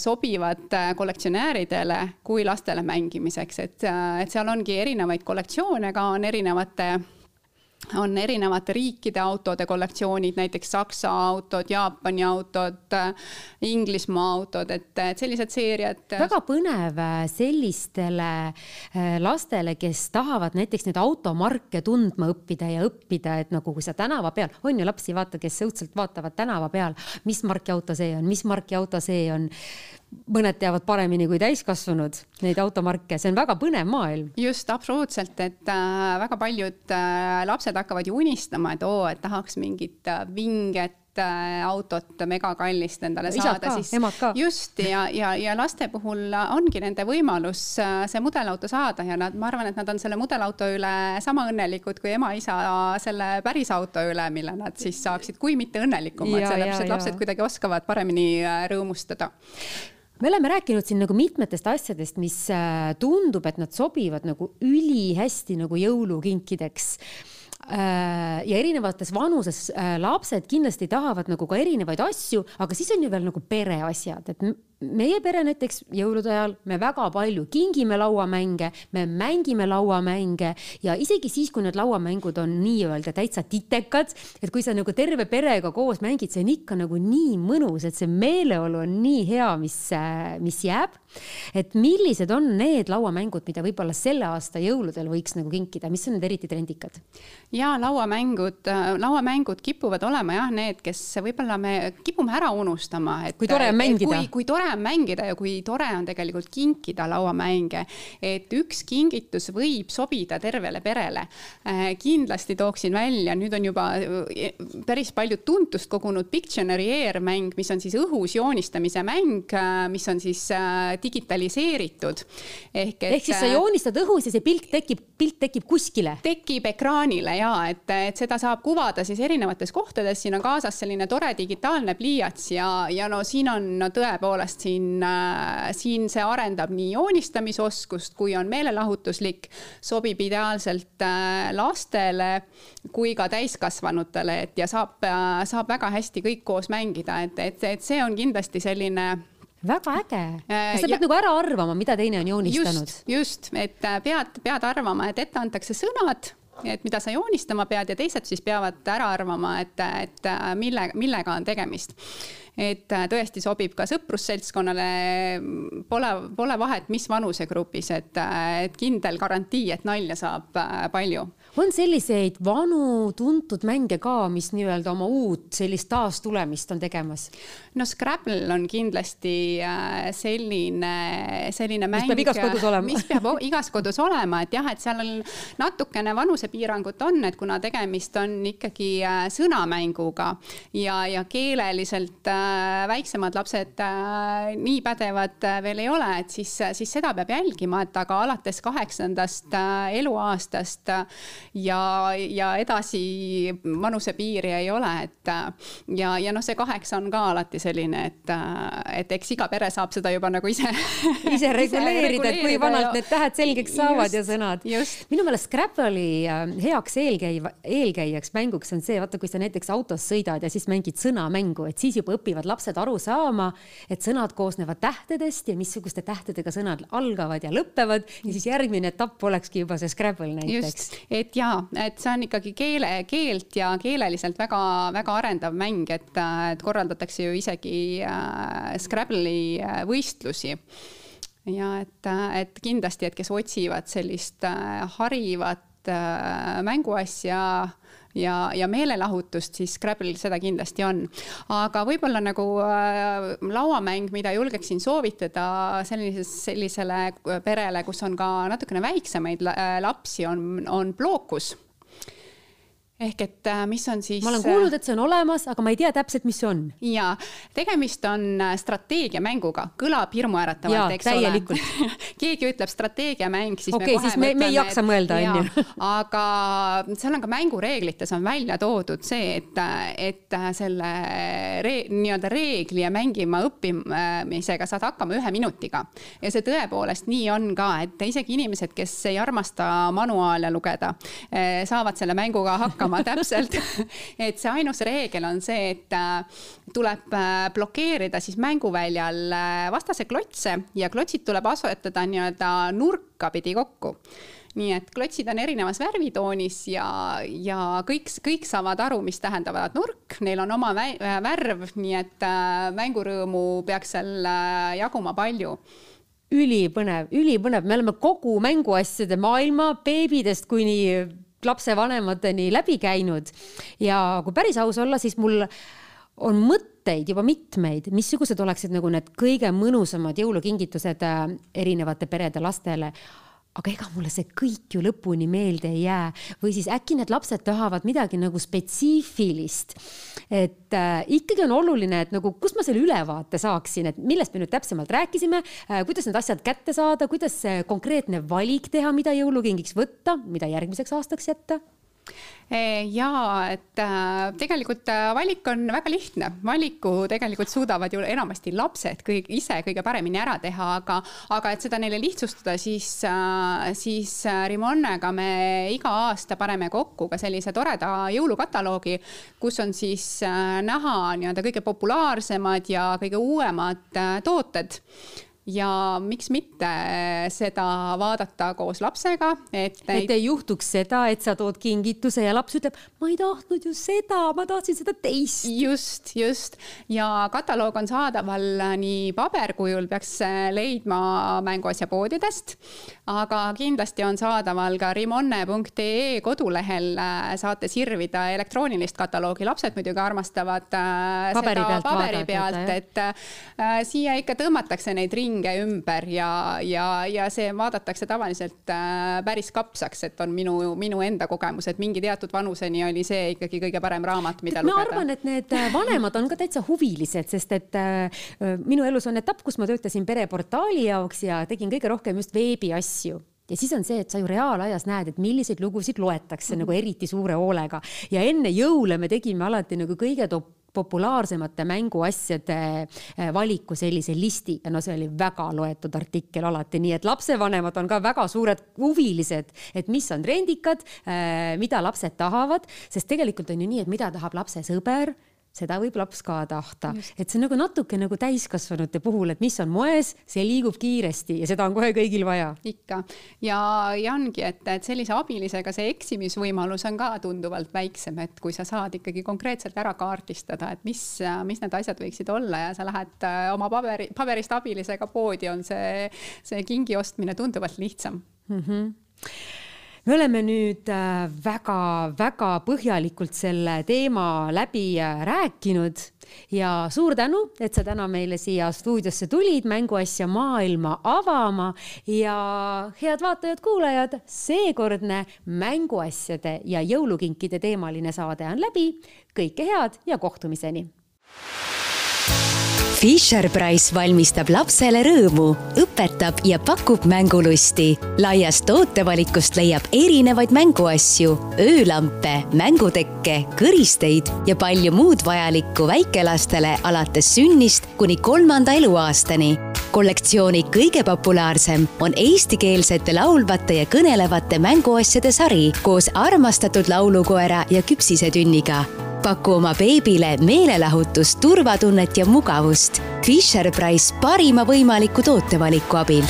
sobivad kollektsionääridele kui lastele mängimiseks, et, et seal ongi erinevaid kollektsioone ka on erinevate on erinevate riikide autode kollektsioonid, näiteks Saksa autod, Jaapani autod, Inglismaa autod, et, et sellised seeriad. väga põnev äh, sellistele äh, lastele, kes tahavad näiteks neid automarke tundma õppida ja õppida, et nagu kui sa tänava peal, on ju lapsi, vaata, kes õudselt vaatavad tänava peal, mis marki auto see on, mis marki auto see on mõned teavad paremini kui täiskasvanud neid automarke, see on väga põnev maailm. just, absoluutselt, et äh, väga paljud äh, lapsed hakkavad ju unistama, et oo, et tahaks mingit äh, vinget äh, autot megakallist endale Isad saada, siis just ja, ja, ja laste puhul ongi nende võimalus äh, see mudelauto saada ja nad, ma arvan, et nad on selle mudelauto üle sama õnnelikud kui ema-isa selle päris auto üle, mille nad siis saaksid, kui mitte õnnelikumad, sellepärast et lapsed kuidagi oskavad paremini äh, rõõmustada me oleme rääkinud siin nagu mitmetest asjadest, mis äh, tundub, et nad sobivad nagu ülihästi nagu jõulukinkideks. Äh, ja erinevates vanuses äh, lapsed kindlasti tahavad nagu ka erinevaid asju, aga siis on ju veel nagu pereasjad, et meie pere näiteks jõulude ajal me väga palju kingime lauamänge, me mängime lauamänge ja isegi siis, kui need lauamängud on nii-öelda täitsa titekad, et kui sa nagu terve perega koos mängid, see on ikka nagu nii mõnus, et see meeleolu on nii hea, mis, mis jääb. et millised on need lauamängud, mida võib-olla selle aasta jõuludel võiks nagu kinkida, mis on need eriti trendikad? ja lauamängud, lauamängud kipuvad olema jah, need, kes võib-olla me kipume ära unustama, et kui tore on mängida. kui, kui tore on mängida ja kui tore on tegelikult kinkida lauamänge. et üks kingitus võib sobida tervele perele. Äh, kindlasti tooksin välja, nüüd on juba äh, päris palju tuntust kogunud Pictionary Air mäng, mis on siis õhus joonistamise mäng, äh, mis on siis digitaliseeritud. ehk et. ehk siis sa joonistad õhus ja see pilt tekib, pilt tekib kuskile? tekib ekraanile ja et, et seda saab kuvada siis erinevates kohtades, siin on kaasas selline tore digitaalne pliiats ja, ja no siin on no tõepoolest siin, äh, siin see arendab nii joonistamisoskust, kui on meelelahutuslik, sobib ideaalselt äh, lastele kui ka täiskasvanutele, et ja saab, äh, saab väga hästi kõik koos mängida, et, et, et see on kindlasti selline väga äge. sa pead ja, nagu ära arvama, mida teine on joonistanud? just, just, et pead, pead arvama, et ette antakse sõnad et mida sa joonistama pead ja teised siis peavad ära arvama, et, et mille, millega on tegemist et äh, tõesti sobib ka sõprusseltskonnale. Pole, pole vahet, mis vanusegrupis, et, äh, et kindel garantii, et nalja saab palju on selliseid vanu tuntud mänge ka, mis nii-öelda oma uut sellist taastulemist on tegemas? no Scrabble on kindlasti äh, selline, selline mäng. mis peab igas kodus olema. mis peab igas kodus olema, et jah, et seal on natukene vanusepiirangut on, et kuna tegemist on ikkagi äh, sõnamänguga ja, ja keeleliselt äh, väiksemad lapsed nii pädevad veel ei ole, et siis, siis seda peab jälgima, et aga alates kaheksandast eluaastast ja, ja edasi vanusepiiri ei ole, et ja, ja noh, see kaheksa on ka alati selline, et, et eks iga pere saab seda juba nagu ise [LAUGHS] ise reguleerida, et kui vanalt need tähed selgeks saavad just, ja sõnad. minu meelest Scrabble'i äh, heaks eelkäiva, eelkäijaks mänguks on see, vaata, kui sa näiteks autos sõidad ja siis mängid sõnamängu, et siis juba õpivad lapsed aru saama, et sõnad koosnevad tähtedest ja missuguste tähtedega sõnad algavad ja lõpevad ja siis järgmine etapp olekski juba see Scrabble näiteks. et jaa, et see on ikkagi keele, keelt ja keeleliselt väga-väga arendav mäng, et, et korraldatakse ju isegi äh, Scrabble'i äh, võistlusi. Ja et, et kindlasti, et kes otsivad sellist äh, harivat mänguasja ja, ja meelelahutust, siis Scrabble seda kindlasti on. aga võib-olla nagu äh, lauamäng, mida julgeksin soovitada sellises, sellisele perele, kus on ka natukene väiksemaid lapsi, on, on Blocus ehk et äh, mis on siis. ma olen kuulnud, et see on olemas, aga ma ei tea täpselt, mis see on. ja tegemist on äh, strateegiamänguga, kõlab hirmuäratavalt, eks täielikult. ole [LAUGHS] keegi ütleb strateegiamäng, siis okay, me kohe siis me, me ei jaksa mõelda, onju. [LAUGHS] aga seal on ka mängureeglites on välja toodud see, et, et selle re, nii-öelda reegli ja mängima õppimisega saad hakkama ühe minutiga. ja see tõepoolest nii on ka, et isegi inimesed, kes ei armasta manuaale lugeda, saavad selle mänguga hakkama hakkama täpselt. [LAUGHS] Et see ainus reegel on see, et äh, tuleb äh, blokeerida siis mänguväljal äh, vastase klotse ja klotsid tuleb asetada nii-öelda nurka pidi kokku. Nii et klotsid on erinevas värvitoonis ja, ja kõik, kõik saavad aru, mis tähendavad nurk, neil on oma värv, nii et mängurõõmu peaks seal jaguma palju. Ülipõnev, ülipõnev, me oleme kogu mänguasjade maailma beebidest kuni lapsevanemateni läbi käinud. Ja kui päris aus olla, siis mul on mõtteid juba mitmeid, missugused oleksid nagu need kõige mõnusamad jõulukingitused äh, erinevate perede lastele aga ega mulle see kõik ju lõpuni meelde ei jää või siis äkki need lapsed tahavad midagi nagu spetsiifilist. et äh, ikkagi on oluline, et nagu, kust ma selle ülevaate saaksin, et millest me nüüd täpsemalt rääkisime äh,, kuidas need asjad kätte saada, kuidas see konkreetne valik teha, mida jõulukingiks võtta, mida järgmiseks aastaks jätta ja et äh, tegelikult äh, valik on väga lihtne, valiku tegelikult suudavad ju enamasti lapsed kõik ise kõige paremini ära teha, aga, aga et seda neile lihtsustada, siis, äh, siis Rimonnega me iga aasta paneme kokku ka sellise toreda jõulukataloogi, kus on siis näha nii-öelda kõige populaarsemad ja kõige uuemad tooted ja miks mitte seda vaadata koos lapsega, et et ei juhtuks seda, et sa tood kingituse ja laps ütleb, ma ei tahtnud ju seda, ma tahtsin seda teist. just, just. Ja kataloog on saadaval nii paberkujul, peaks leidma mänguasjapoodidest, aga kindlasti on saadaval ka rimonne.ee kodulehel, saate sirvida elektroonilist kataloogi, lapsed muidugi armastavad äh, paberi seda pealt paberi pealt, et äh, siia ikka tõmmatakse neid ringe ringe ümber ja, ja, ja see vaadatakse tavaliselt äh, päris kapsaks, et on minu, minu enda kogemus, et mingi teatud vanuseni oli see ikkagi kõige parem raamat, mida lugeda. ma arvan, et need äh, vanemad on ka täitsa huvilised, sest et äh, minu elus on etapp, kus ma töötasin pereportaali jaoks ja tegin kõige rohkem just veebiasju ja siis on see, et sa ju reaalajas näed, et milliseid lugusid loetakse mm -hmm. nagu eriti suure hoolega ja enne jõule me tegime alati nagu kõige top populaarsemate mänguasjade äh, valiku sellise listi. Ja no see oli väga loetud artikkel alati, nii et lapsevanemad on ka väga suured huvilised, et mis on trendikad, äh, mida lapsed tahavad, sest tegelikult on ju nii, et mida tahab lapse sõber seda võib laps ka tahta, et see on nagu natuke nagu täiskasvanute puhul, et mis on moes, see liigub kiiresti ja seda on kohe kõigil vaja. ikka ja, ja ongi, et, et sellise abilisega see eksimisvõimalus on ka tunduvalt väiksem, et kui sa saad ikkagi konkreetselt ära kaardistada, et mis, mis need asjad võiksid olla ja sa lähed äh, oma paberi, paberist abilisega poodi, on see, see kingi ostmine tunduvalt lihtsam mm. -hmm me oleme nüüd väga-väga äh, põhjalikult selle teema läbi äh, rääkinud ja suur tänu, et sa täna meile siia stuudiosse tulid mänguasja maailma avama ja head vaatajad-kuulajad, seekordne mänguasjade ja jõulukinkide teemaline saade on läbi. kõike head ja kohtumiseni Fisher-Price valmistab lapsele rõõmu, õpetab ja pakub mängulusti. laiast tootevalikust leiab erinevaid mänguasju, öölampe, mängutekke, kõristeid ja palju muud vajalikku väikelastele alates sünnist kuni kolmanda eluaastani kollektsiooni kõige populaarsem on eestikeelsete laulvate ja kõnelevate mänguasjade sari koos armastatud laulukoera ja küpsisetünniga paku oma beebile meelelahutust, turvatunnet ja mugavust. Fisher Price parima võimaliku tootevaliku abil